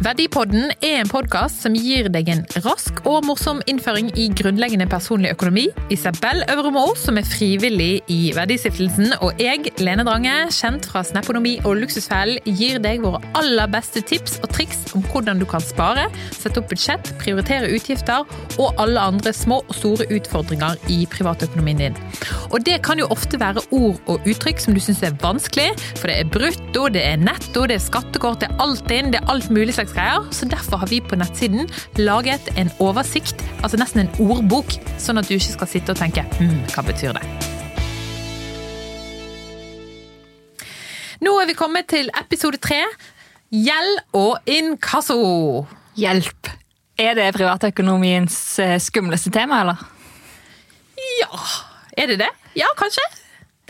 Verdipodden er en podkast som gir deg en rask og morsom innføring i grunnleggende personlig økonomi. Isabel Øvremo, som er frivillig i Verdistiftelsen, og jeg, Lene Drange, kjent fra Snaponomi og Luksusfellen, gir deg våre aller beste tips og triks om hvordan du kan spare, sette opp budsjett, prioritere utgifter og alle andre små og store utfordringer i privatøkonomien din. Og det kan jo ofte være ord og uttrykk som du syns er vanskelig, for det er brutto, det er netto, det er skattekort, det er alt inn, det er alt mulig slags greier. Så derfor har vi på nettsiden laget en oversikt, altså nesten en ordbok, sånn at du ikke skal sitte og tenke hm, hva betyr det? Nå er vi kommet til episode tre. Gjeld og inkasso. Hjelp! Er det privatøkonomiens eh, skumleste tema, eller? Ja, er det det? Ja, kanskje?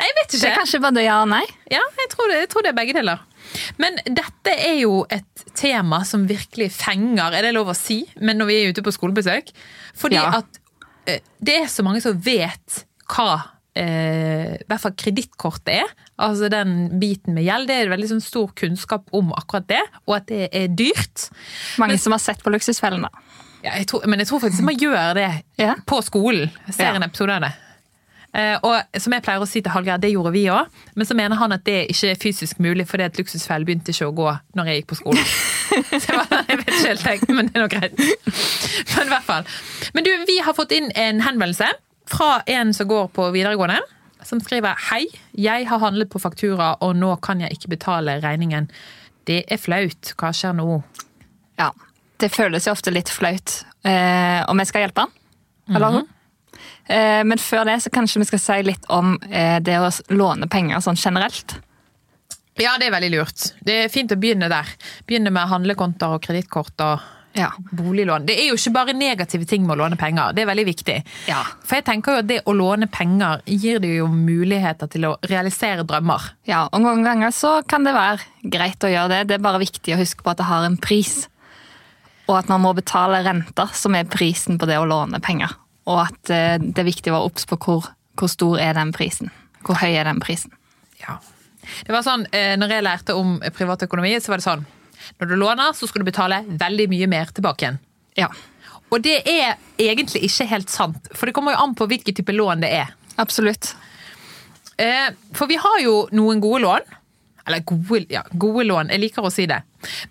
Jeg vet ikke. Det er kanskje både ja og nei? Ja, jeg tror, det, jeg tror det er begge deler. Men dette er jo et tema som virkelig fenger, er det lov å si, men når vi er ute på skolebesøk. Fordi Ja. at eh, det er så mange som vet hva eh, i hvert fall kredittkortet er. Altså den biten med gjeld. Det er veldig sånn stor kunnskap om akkurat det, og at det er dyrt. Mange som har sett på Luksusfellen, da. Ja, jeg tror, men jeg tror faktisk man gjør det Ja. på skolen. Jeg ser en episode av det. Eh, og som jeg pleier å si til Hallgeir, det gjorde vi òg. Men så mener han at det ikke er fysisk mulig, fordi at luksusfellen begynte ikke å gå når jeg gikk på skolen. så jeg, vet ikke helt, jeg, men det er nok greit. Men i hvert fall. Men du, vi har fått inn en henvendelse fra en som går på videregående. Som skriver Hei, jeg har handlet på faktura, og nå kan jeg ikke betale regningen. Det er flaut. Hva skjer nå? Ja. Det føles jo ofte litt flaut eh, om jeg skal hjelpe han. Eller hun. Eh, men før det så kanskje vi skal si litt om eh, det å låne penger sånn generelt. Ja, det er veldig lurt. Det er fint å begynne der. Begynne med handlekonter og kredittkort og Ja. boliglån. Det er jo ikke bare negative ting med å låne penger, det er veldig viktig. Ja. For jeg tenker jo at det å låne penger gir det jo muligheter til å realisere drømmer. Ja, og noen ganger så kan det være greit å gjøre det. Det er bare viktig å huske på at det har en pris. Og at man må betale renter, som er prisen på det å låne penger. Og at eh, det er viktig å være obs på hvor, hvor stor er den prisen. Hvor høy er den prisen. Ja. Det var sånn, eh, når jeg lærte om privatøkonomi, så var det sånn, når du låner, så skal du betale veldig mye mer tilbake igjen. Ja, Og det er egentlig ikke helt sant, for det kommer jo an på hvilken type lån det er. absolutt. Eh, For vi har jo noen gode lån. Eller gode, ja, gode lån, jeg liker å si det.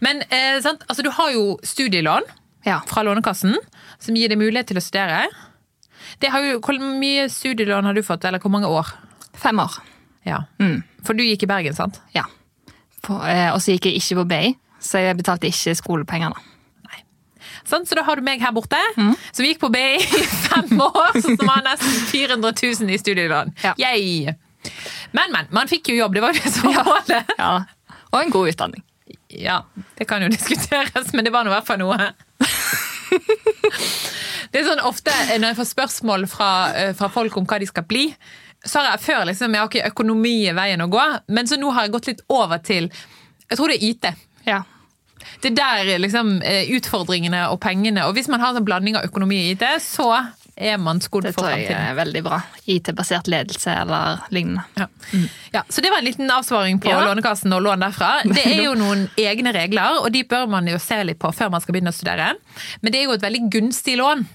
Men eh, sant? Altså, du har jo studielån Ja. fra Lånekassen, som gir deg mulighet til å studere. Det har jo, hvor mye studielån har du fått, eller hvor mange år? Fem år. Ja. Mm. For du gikk i Bergen, sant? Ja. Eh, og så gikk jeg ikke på BI, så jeg betalte ikke skolepenger. da. Sånn, så da har du meg her borte, som gikk på BI i fem år, som har nesten 400 000 i studielån. Ja. Yay! Men, men. Man fikk jo jobb, det var jo det som var målet. Ja. Og en god utdanning. Ja, det kan jo diskuteres, men det var nå i hvert fall noe. Det er sånn ofte når jeg får spørsmål fra, eh, fra folk om hva de skal bli, så har jeg før liksom, jeg har ikke økonomi i veien å gå, men så nå har jeg gått litt over til Jeg tror det er IT. Ja. Det er der liksom eh, utfordringene og pengene Og hvis man har en blanding av økonomi og IT, så er man skodd Det for tror jeg er veldig bra. IT-basert ledelse eller lignende. Ja. ja, Så det var en liten avsvaring på Ja. Lånekassen og lån derfra. Det er jo noen egne regler, og de bør man jo se litt på før man skal begynne å studere. Men det er jo et veldig gunstig lån.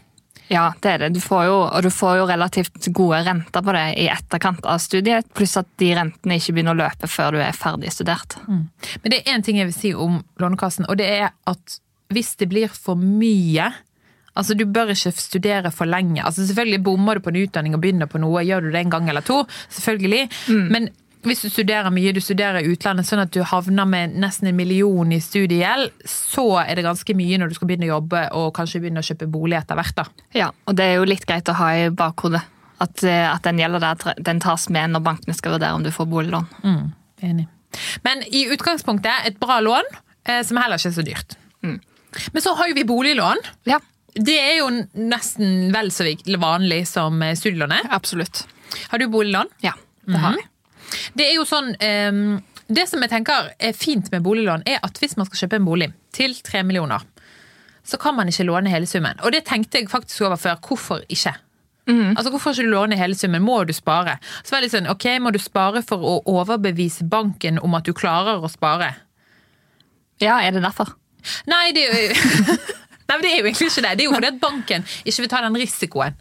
Ja, det er det. Du får jo, og du får jo relativt gode renter på det i etterkant av studiet, pluss at de rentene ikke begynner å løpe før du er ferdig studert. Men det er én ting jeg vil si om Lånekassen, og det er at hvis det blir for mye Altså, Du bør ikke studere for lenge. Altså, Selvfølgelig Bommer du på en utdanning og begynner på noe, gjør du det en gang eller to, selvfølgelig. Men hvis du studerer mye, du studerer i utlandet sånn at du havner med nesten en million i studiegjeld, så er det ganske mye når du skal begynne å jobbe og kanskje begynne å kjøpe bolig etter hvert. da. Ja, og det er jo litt greit å ha i bakhodet. At, eh, at den gjelder der, den tas med når bankene skal vurdere om du får boliglån. Mm, enig. Men i utgangspunktet et bra lån, eh, som heller ikke er så dyrt. Men så har jo vi boliglån. Ja, Det er jo nesten vel så vanlig som eh, studielånet. absolutt. Har du boliglån? Ja, det har jeg. Det er jo sånn ehm, Det som jeg tenker er fint med boliglån, er at hvis man skal kjøpe en bolig til tre millioner, så kan man ikke låne hele summen. Og det tenkte jeg faktisk over før. Hvorfor ikke? Altså, Hvorfor ikke du låne hele summen? Må du spare? Så var det litt sånn, ok, Må du spare for å overbevise banken om at du klarer å spare? Ja, er det derfor? Nei, det er jo Nei, men det er jo egentlig ikke det. Det er jo fordi at banken ikke vil ta den risikoen.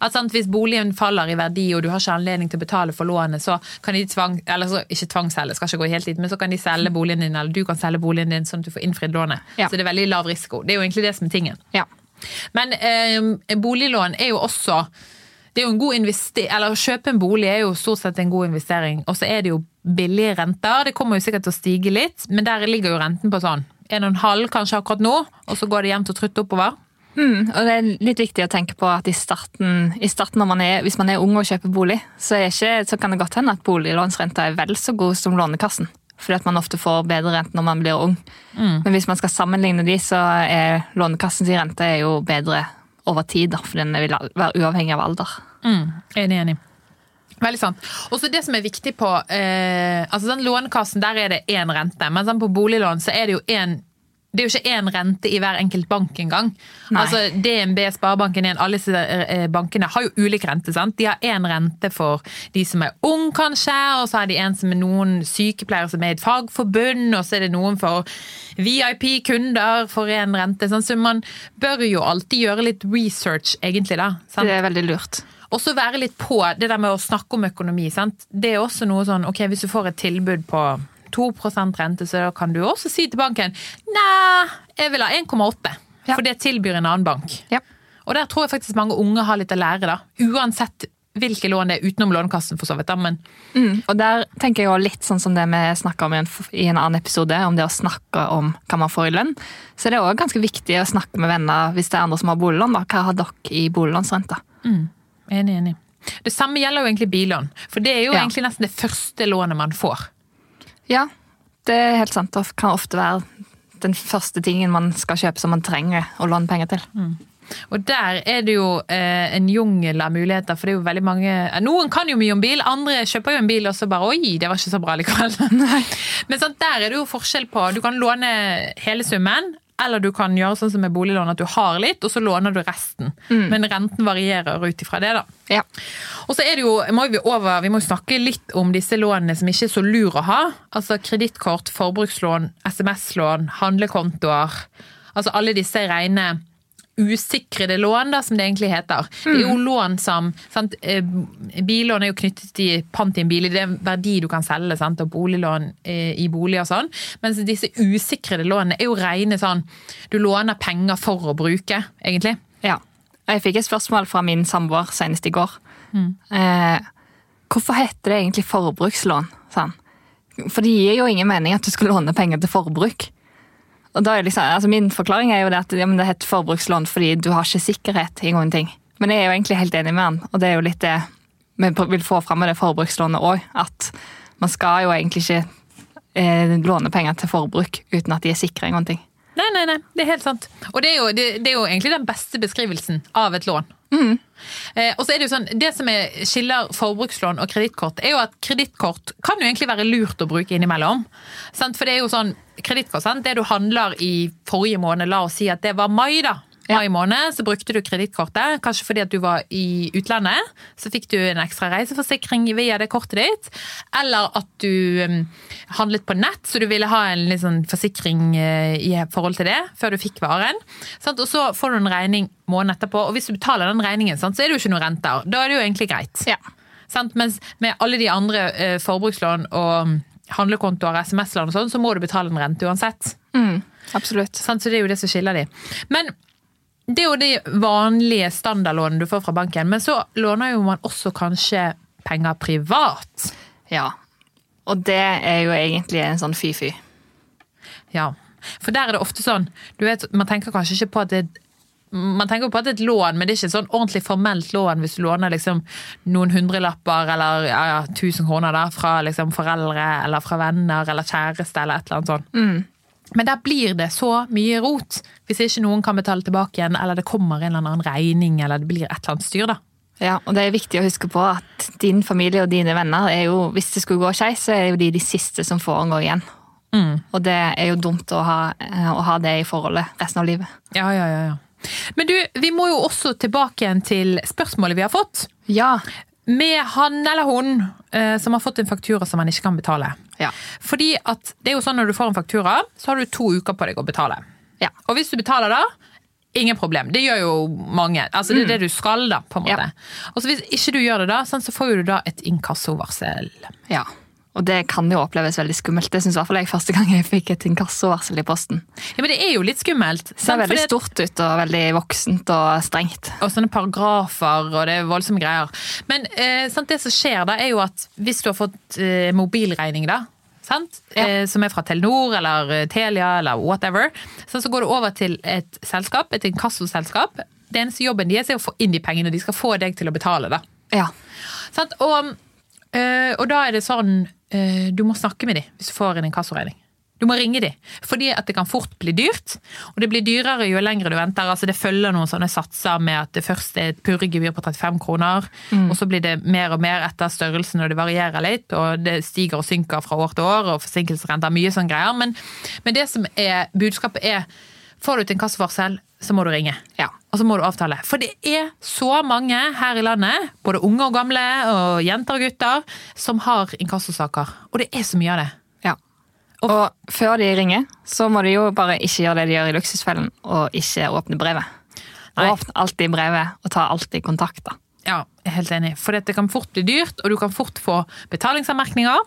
At sant, Hvis boligen faller i verdi og du har ikke anledning til å betale for lånet, så kan de tvang, eller så, ikke tvangsselge, skal ikke gå helt dit, men så kan de selge boligen din, eller du kan selge boligen din sånn at du får innfridd lånet. Ja. Så det er veldig lav risiko. Det er jo egentlig det som er tingen. Ja. Men eh, boliglån er jo også det er jo en god investering, eller Å kjøpe en bolig er jo stort sett en god investering. Og så er det jo billige renter. Det kommer jo sikkert til å stige litt, men der ligger jo renten på sånn 1,5 kanskje akkurat nå, og så går det jevnt og trutt oppover. Mm, og det er litt viktig å tenke på at i starten, i starten når man er, hvis man er ung og kjøper bolig, så, er ikke, så kan det godt hende at boliglånsrenta er vel så god som Lånekassen. Fordi at man ofte får bedre rente når man blir ung. Men hvis man skal sammenligne de, så er Lånekassens rente er jo bedre over tid, da, for den vil være uavhengig av alder. Mm, enig, enig. Veldig sant. Og så det som er viktig på eh, altså den Lånekassen, der er det én rente. Men sånn på boliglån så er det jo én det er jo ikke én rente i hver enkelt bank engang. Altså DNB, Sparebanken 1, alle eh, bankene har jo ulik rente. sant? De har én rente for de som er ung, kanskje, og så har de en som er noen sykepleiere som er i et fagforbund, og så er det noen for VIP-kunder for én rente. Sant? så man bør jo alltid gjøre litt research, egentlig. da. sant? Det er veldig lurt. Og så være litt på det der med å snakke om økonomi. sant? Det er også noe sånn, ok, Hvis du får et tilbud på 2% rente, så kan du også si til banken nei, jeg vil ha 1,8. Ja. For det tilbyr en annen bank. Ja. Og der tror jeg faktisk mange unge har litt å lære, da. Uansett hvilke lån det er, utenom Lånekassen, for så vidt. men Mm, og der tenker jeg også litt sånn som det vi snakka om i en, i en annen episode, om det å snakke om hva man får i lønn. Så det er også ganske viktig å snakke med venner hvis det er andre som har boliglån. da. Hva har dere i boliglånsrente? enig, enig. Det samme gjelder jo egentlig billån. For det er jo Ja. egentlig nesten det første lånet man får. Ja, det er helt sant. Det kan ofte være den første tingen man skal kjøpe som man trenger å låne penger til. Og der er det jo eh, en jungel av muligheter, for det er jo veldig mange eh, Noen kan jo mye om bil, andre kjøper jo en bil og så bare Oi, det var ikke så bra likevel. Men sant, der er det jo forskjell på Du kan låne hele summen, eller du kan gjøre sånn som med boliglån, at du har litt, og så låner du resten. Men renten varierer ut ifra det, da. Ja. Og så er det jo, må vi, over, vi må snakke litt om disse lånene som ikke er så lur å ha. Altså kredittkort, forbrukslån, SMS-lån, handlekontoer. Altså alle disse rene usikrede lån, da, som det egentlig heter. Det er jo lån som sant, eh, Billån er jo knyttet til pant i en bil, det er en verdi du kan selge, sant, og boliglån eh, i bolig og sånn. Mens disse usikrede lånene er jo rene sånn Du låner penger for å bruke, egentlig. ja. Jeg fikk et spørsmål fra min samboer senest i går. Eh, hvorfor heter det egentlig forbrukslån? Sånn. For det gir jo ingen mening at du skal låne penger til forbruk. Er liksom, altså Min forklaring er jo det at ja, men det heter forbrukslån fordi du har ikke sikkerhet i noen ting. Men jeg er jo egentlig helt enig med han, og det er jo litt det vi vil få fram med det forbrukslånet òg. At man skal jo egentlig ikke eh, låne penger til forbruk uten at de er sikre i noen ting. Nei, nei, nei, det er helt sant. Og det er jo, det, det er jo egentlig den beste beskrivelsen av et lån. Eh, og så er Det jo sånn, det som er, skiller forbrukslån og kredittkort, er jo at kredittkort kan jo egentlig være lurt å bruke innimellom. Sant? For det er jo sånn, kredittkort, sant? det du handler i forrige måned, la oss si at det var mai, da. Ja. Mai måned, så brukte du kredittkortet, kanskje fordi at du var i utlandet. Så fikk du en ekstra reiseforsikring via det kortet ditt. Eller at du um, handlet på nett, så du ville ha en sånn forsikring eh, i forhold til det, før du fikk varen. Og så får du en regning måneden etterpå, og hvis du betaler den regningen, så er det jo ikke noen renter. Da er det jo egentlig greit. Ja. Mens med alle de andre eh, forbrukslån og handlekontoer, SMS-land og sånn, så må du betale en rente uansett. Mm, absolutt. Så det er jo det som skiller de. Men det er jo de vanlige standardlånene du får fra banken, men så låner jo man også kanskje penger privat. Ja. Og det er jo egentlig en sånn fy-fy. Ja, for der er det ofte sånn, du vet, man tenker kanskje ikke på at det man tenker på at det er et lån, men det er ikke et sånn ordentlig formelt lån hvis du låner liksom noen hundrelapper eller ja, ja, 1000 kroner da, fra liksom foreldre eller fra venner eller kjæreste eller et eller annet sånt. Men der blir det så mye rot hvis ikke noen kan betale tilbake igjen, eller det kommer en eller annen regning, eller det blir et eller annet styr. da. Ja, og det er viktig å huske på at din familie og dine venner er jo, hvis det skulle gå skeis, så er jo de de siste som får gå igjen. Og det er jo dumt å ha, å ha det i forholdet resten av livet. Ja, ja, ja, ja. Men du, vi må jo også tilbake igjen til spørsmålet vi har fått. Ja. Med han eller hun eh, som har fått en faktura som man ikke kan betale. Ja. Fordi at det er jo sånn når du får en faktura, så har du to uker på deg å betale. Ja. Og hvis du betaler da, ingen problem. Det gjør jo mange. Altså Det er det du skal, da, på en måte. Ja. Og så hvis ikke du gjør det da, sånn, så får du da et inkassovarsel. Ja. Og det kan jo oppleves veldig skummelt. Det syns i hvert fall jeg første gang jeg fikk et inkassovarsel i posten. Ja, Men det er jo litt skummelt. Det ser veldig stort ut og veldig voksent og strengt. og sånne paragrafer, og det er voldsomme greier. Men eh, sant, det som skjer da, er jo at hvis du har fått eh, mobilregning, da, sant? Ja. Eh, som er fra Telenor eller eh, Telia eller whatever, sånn, så går du over til et selskap, et inkassoselskap. Det eneste jobben deres er å få inn de pengene, de skal få deg til å betale, da. Ja. Sant? Og, eh, og da er det sånn uh, Du må snakke med dem hvis du får en inkassoregning. Du må ringe dem, fordi at det kan fort bli dyrt. Og det blir dyrere jo lengre du venter. altså Det følger noen sånne satser med at det først er et purregebyr på 35 kroner, og så blir det mer og mer etter størrelsen, og det varierer litt. Og det stiger og synker fra år til år, og forsinkelsesrenter, mye sånne greier. Men, men det som er budskapet er Får du et inkassovarsel, så må du ringe. Ja. Og så må du avtale. For det er så mange her i landet, både unge og gamle, og jenter og gutter, som har inkassosaker. Og det er så mye av det. ja. Og før de ringer, så må de jo bare ikke gjøre det de gjør i Luksusfellen, og ikke åpne brevet. Nei. Åpne alltid brevet, og ta alltid kontakt. da. Ja, jeg er helt enig. For det kan fort bli dyrt, og du kan fort få betalingsanmerkninger.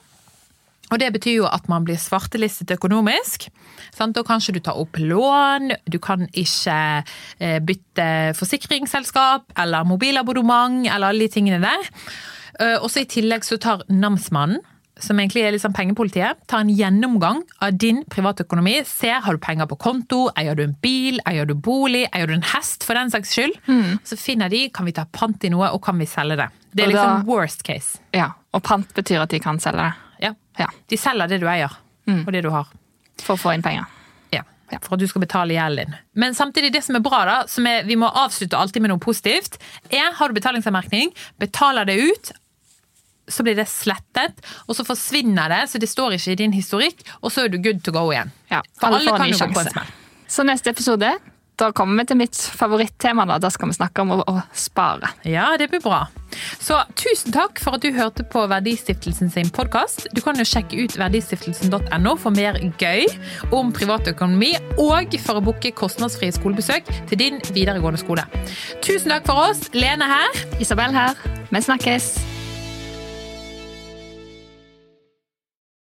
Og det betyr jo at man blir svartelistet økonomisk. Sant? Da kan ikke du ta opp lån, du kan ikke eh, bytte forsikringsselskap eller mobilabonnement eller alle de tingene der. Eh, Og så i tillegg så tar namsmannen, som egentlig er liksom pengepolitiet, tar en gjennomgang av din privatøkonomi. Ser har du penger på konto, eier du en bil, eier du bolig, eier du en hest for den saks skyld. Så finner de kan vi ta pant i noe, og kan vi selge det. Det er liksom da- worst case. Ja. Og pant betyr at de kan selge det. Ja. De selger det du eier, og det du har. For å få inn penger. Ja, For at du skal betale gjelden din. Men samtidig, det som er bra, da, som er, vi må avslutte alltid med noe positivt, er har du betalingsanmerkning, betaler det ut, så blir det slettet, og så forsvinner det, så det står ikke i din historikk, og så er du good to go igjen. Ja, For alle alle får en ny på en sjanse. smell. Så neste episode, da kommer vi til mitt favorittema. Da Da skal vi snakke om å, å spare. Ja, det blir bra. Så tusen takk for at du hørte på Verdistiftelsen sin podkast. Du kan jo sjekke ut verdistiftelsen.no for mer gøy om privatøkonomi, og for å booke kostnadsfrie skolebesøk til din videregående skole. Tusen takk for oss. Lene her. Isabel her. Vi snakkes.